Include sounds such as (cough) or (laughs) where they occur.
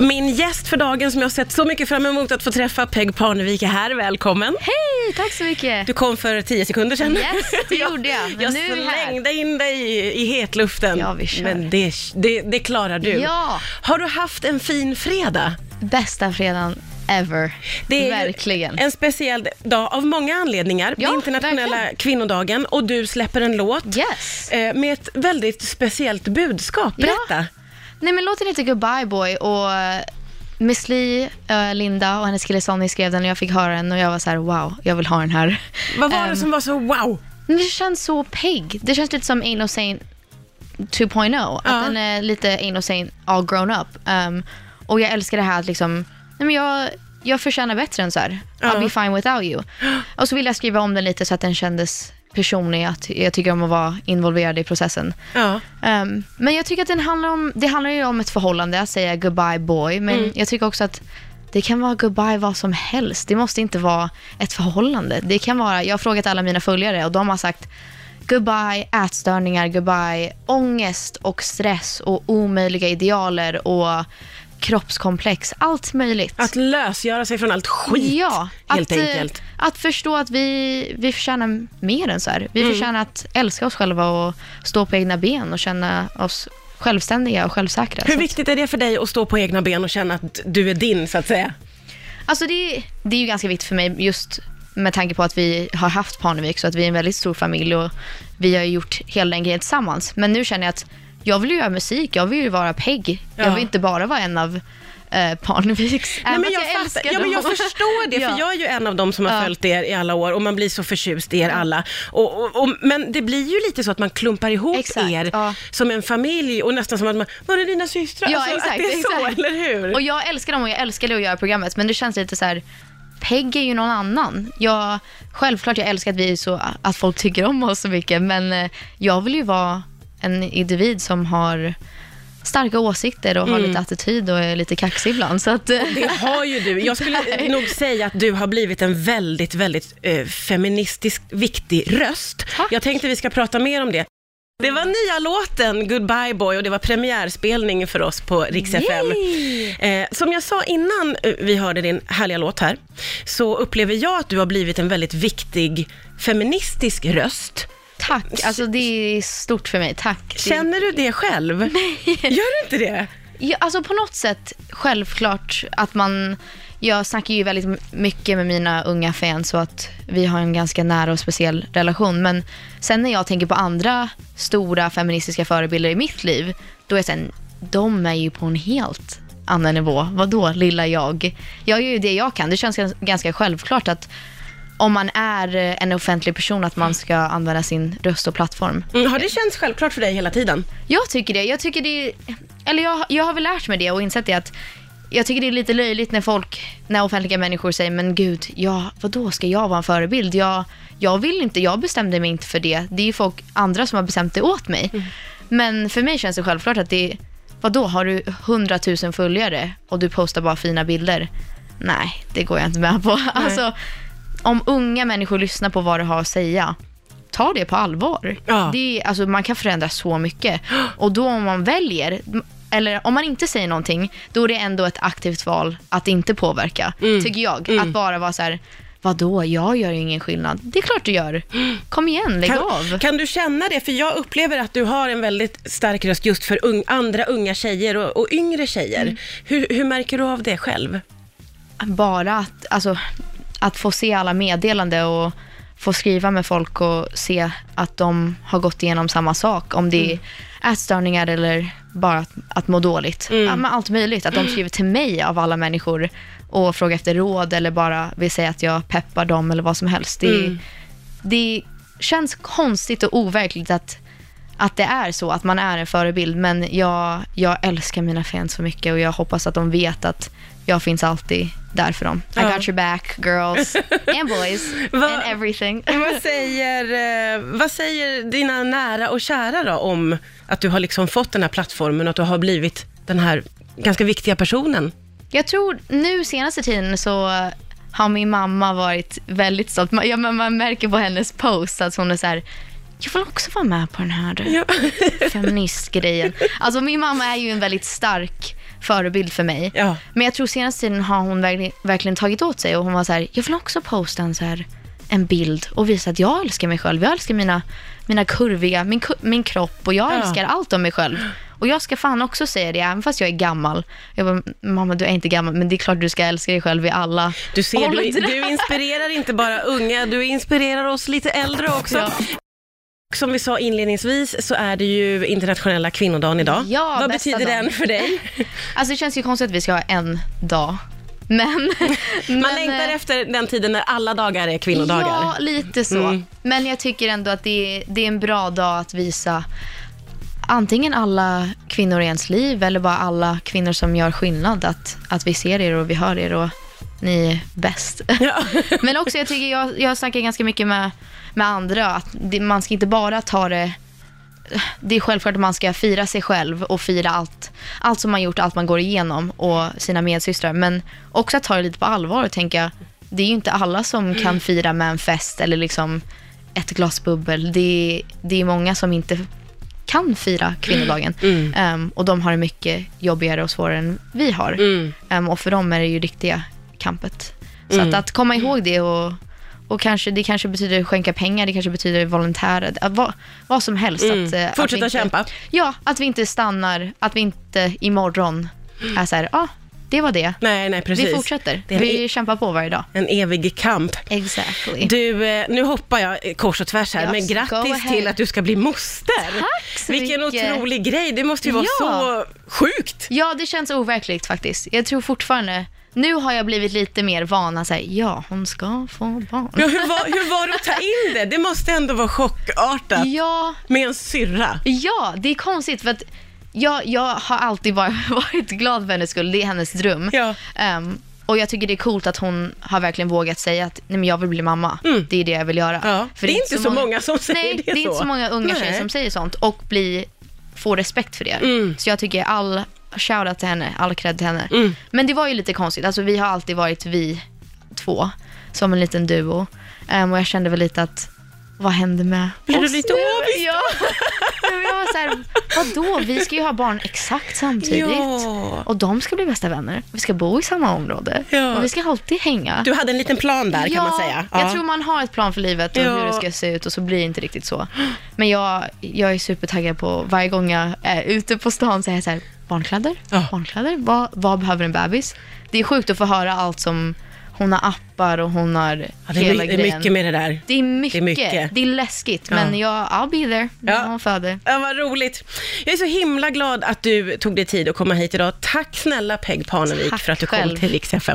Min gäst för dagen som jag har sett så mycket fram emot att få träffa, Peg Parnevik är här. Välkommen. Hej, tack så mycket. Du kom för tio sekunder sedan. Yes, det (laughs) gjorde jag. Men jag nu vi här. slängde in dig i, i hetluften. Ja, vi kör. Men det, det, det klarar du. Ja. Har du haft en fin fredag? Bästa fredagen ever. Det är Verkligen. en speciell dag av många anledningar. Ja, internationella verkligen. kvinnodagen och du släpper en låt Yes. eh, med ett väldigt speciellt budskap. Ja. Nej men låten heter Goodbye Boy och eh, Miss Li, eh, Linda och hennes kille Sonny skrev den och jag fick höra den och jag var så här: wow, jag vill ha den här. Vad var det Ehm, som var så wow? Men det känns så peg. Det känns lite som Ain't No Saint 2.0. Att den är lite Ain't No Saint all grown up. Um, och jag älskar det här att liksom, nej men jag, jag förtjänar bättre än så här. Ja. I'll be fine without you. Och så vill jag skriva om den lite så att den kändes personlig. Att jag tycker om att vara involverad i processen. Ja. Um, men jag tycker att den handlar om, det handlar ju om ett förhållande, att säga goodbye boy. Men Mm. jag tycker också att det kan vara goodbye vad som helst. Det måste inte vara ett förhållande. Det kan vara, jag har frågat alla mina följare och de har sagt goodbye ätstörningar, goodbye ångest och stress och omöjliga idealer och kroppskomplex. Allt möjligt. Att lösgöra sig från allt skit, Ja, helt att, eh, enkelt. Att förstå att vi, vi förtjänar mer än så här. Vi Mm. förtjänar att älska oss själva och stå på egna ben och känna oss självständiga och självsäkra. Hur viktigt är det för dig att stå på egna ben och känna att du är din, så att säga? Alltså det, det är ju ganska viktigt för mig just med tanke på att vi har haft Parnevik så att vi är en väldigt stor familj och vi har gjort hela den grejen tillsammans. Men nu känner jag att jag vill ju göra musik, jag vill ju vara Peg. Ja. Jag vill inte bara vara en av eh, Parneviks. Nej, men jag, fattar, ja, men jag förstår det, (laughs) Ja. för jag är ju en av dem som har Ja. följt er i alla år och man blir så förtjust i er alla. Och, och, och, men det blir ju lite så att man klumpar ihop Exakt, er ja. som en familj och nästan som att man, var är dina systrar? Ja, Alltså, att exakt, det är så, exakt. eller hur? Och jag älskar dem och jag älskade att göra programmet men det känns lite så här. Peg är ju någon annan. Jag, självklart jag älskar att, vi så, att folk tycker om oss så mycket men eh, jag vill ju vara en individ som har starka åsikter och har Mm. lite attityd och är lite kaxig ibland. Så att, eh, Det har ju du. (laughs) Jag skulle nog säga att du har blivit en väldigt, väldigt eh, feministisk viktig röst. Tack. Jag tänkte vi ska prata mer om det. Det var nya låten Goodbye Boy och det var premiärspelning för oss på Rix FM. Eh, som jag sa innan eh, vi hörde din härliga låt här, så upplever jag att du har blivit en väldigt viktig feministisk röst. Tack, alltså det är stort för mig. Tack. Känner du det själv? (laughs) Gör du inte det? Ja, alltså på något sätt självklart att man, jag snackar ju väldigt mycket med mina unga fans och att vi har en ganska nära och speciell relation. Men sen när jag tänker på andra stora feministiska förebilder i mitt liv, då är jag sen, de är ju på en helt annan nivå. Vadå lilla jag? Jag gör ju det jag kan. Det känns gans- ganska självklart att om man är eh, en offentlig person att man ska använda sin röst och plattform. Mm, har det känts självklart för dig hela tiden? Jag tycker det. Jag tycker det eller jag, jag har väl lärt mig det och insett det att jag tycker det är lite löjligt när folk, när offentliga människor säger men gud, ja, vadå ska jag vara en förebild? Jag, jag vill inte, jag bestämde mig inte för det. Det är ju folk, andra som har bestämt det åt mig. Men för mig känns det självklart att det, vadå, har du hundratusen följare och du postar bara fina bilder? Nej, det går jag inte med på. Alltså, om unga människor lyssnar på vad du har att säga, ta det på allvar. Ja. Det är, alltså, man kan förändra så mycket. Och då om man väljer, eller om man inte säger någonting, då är det ändå ett aktivt val att inte påverka, tycker jag. Att bara vara så här, vadå, jag gör ju ingen skillnad. Det är klart du gör. Kom igen, lägg av. Kan, kan du känna det? För jag upplever att du har en väldigt stark röst just för ung, andra unga tjejer och, och yngre tjejer. Mm. Hur, hur märker du av det själv? bara att, alltså, att få se alla meddelande och få skriva med folk och se att de har gått igenom samma sak. Om det är ätstörningar eller bara att, att må dåligt. Ja, men allt möjligt. Att de skriver till mig av alla människor och frågar efter råd eller bara vill säga att jag peppar dem eller vad som helst. Det, det känns konstigt och overkligt att, att det är så, att man är en förebild. Men jag, jag älskar mina fans så mycket och jag hoppas att de vet att jag finns alltid där för dem. I got your back girls and boys (laughs) and everything. (laughs) vad, säger, eh, vad säger dina nära och kära då om att du har liksom fått den här plattformen och att du har blivit den här ganska viktiga personen? Jag tror nu senaste tiden så har min mamma varit väldigt stolt. Man- Ja, men man märker på hennes post att hon är så här, jag vill också vara med på den här Ja. (laughs) feministgrejen. Alltså min mamma är ju en väldigt stark förebild för mig. Ja. Men jag tror senaste tiden har hon verkligen, verkligen tagit åt sig och hon var så här, jag vill också posta en så här en bild och visa att jag älskar mig själv. Jag älskar mina, mina kurviga, min, min kropp och jag Ja. älskar allt om mig själv. Och jag ska fan också säga det, även fast jag är gammal. Jag bara, mamma du är inte gammal, men det är klart du ska älska dig själv i alla Du ser, du, (laughs) åldrar." du inspirerar inte bara unga, du inspirerar oss lite äldre också. Ja. Som vi sa inledningsvis så är det ju internationella kvinnodagen idag. Ja, Vad bästa betyder dagen. den för dig? (laughs) Alltså det känns ju konstigt att vi ska ha en dag. Men... (laughs) Man men, längtar eh, efter den tiden när alla dagar är kvinnodagar. Ja, lite så. Mm. Men jag tycker ändå att det är, det är en bra dag att visa antingen alla kvinnor i ens liv eller bara alla kvinnor som gör skillnad. Att, att vi ser er och vi hör er och ni är bäst. (laughs) Ja. Men också, jag tycker jag, jag snackar ganska mycket med, med andra, att det, man ska inte bara ta det det är självklart att man ska fira sig själv och fira allt, allt som man gjort, allt man går igenom och sina medsystrar. Men också att ta det lite på allvar och tänka, det är ju inte alla som kan fira med en fest eller liksom ett glas bubbel. Det är, det är många som inte kan fira kvinnodagen. Mm. Ehm, och de har det mycket jobbigare och svårare än vi har. Mm. Ehm, och för dem är det ju riktiga kampet. Så Mm. att, att komma ihåg det och, och kanske, det kanske betyder skänka pengar, det kanske betyder volontärer, att vad, vad som helst. Mm. Att, att Fortsätta vi inte, kämpa. Ja, att vi inte stannar, att vi inte imorgon är så här, ah, det var det. Nej, nej precis. Vi fortsätter. Vi en, kämpar på varje dag. en evig kamp. Exactly. Du, eh, nu hoppar jag kors och tvärs här, Yes, men grattis till att du ska bli moster. Tack så Vilken mycket. otrolig grej, det måste ju vara Ja. så sjukt. Ja, det känns overkligt faktiskt. Jag tror fortfarande, nu har jag blivit lite mer van att säga, ja, hon ska få barn. Ja, hur, var, hur var det att ta in det? Det måste ändå vara chockartat Ja, med en syrra. Ja, det är konstigt för att jag, jag har alltid varit, (laughs) varit glad för hennes skull. Det är hennes dröm. Ja. Ehm, och jag tycker det är coolt att hon har verkligen vågat säga att nej, men jag vill bli mamma. Mm. Det är det jag vill göra. Ja, det är inte så många som säger nej, det det är så. inte så många unga Nej. tjejer som säger sånt och bli, får respekt för det. Mm. Så jag tycker all shoutout till henne, all cred till henne. Mm. Men det var ju lite konstigt. Alltså vi har alltid varit vi två, som en liten duo. Ehm, och jag kände väl lite att, vad hände med Blir du lite nu? avis Ja. (laughs) Jag var så här, vadå? Vi ska ju ha barn exakt samtidigt. Ja. Och de ska bli bästa vänner. Vi ska bo i samma område. Ja. Och vi ska alltid hänga. Du hade en liten plan där kan man säga. jag tror man har ett plan för livet och Ja. hur det ska se ut och så blir det inte riktigt så. Men jag, jag är supertaggad på varje gång jag är ute på stan så är jag så här, barnkläder, Ja. barnkläder, vad, vad behöver en bebis? Det är sjukt att få höra allt som hon har appar och hon har Ja, det, är, hela my- det är grejen. mycket med det där. Det är mycket. Det är mycket. Det är läskigt, Ja. men jag, I'll be there när Ja. hon föder. Ja, vad roligt. Jag är så himla glad att du tog dig tid att komma hit idag. Tack snälla Peg Parnevik Tack för att du kom själv. till Rix FM.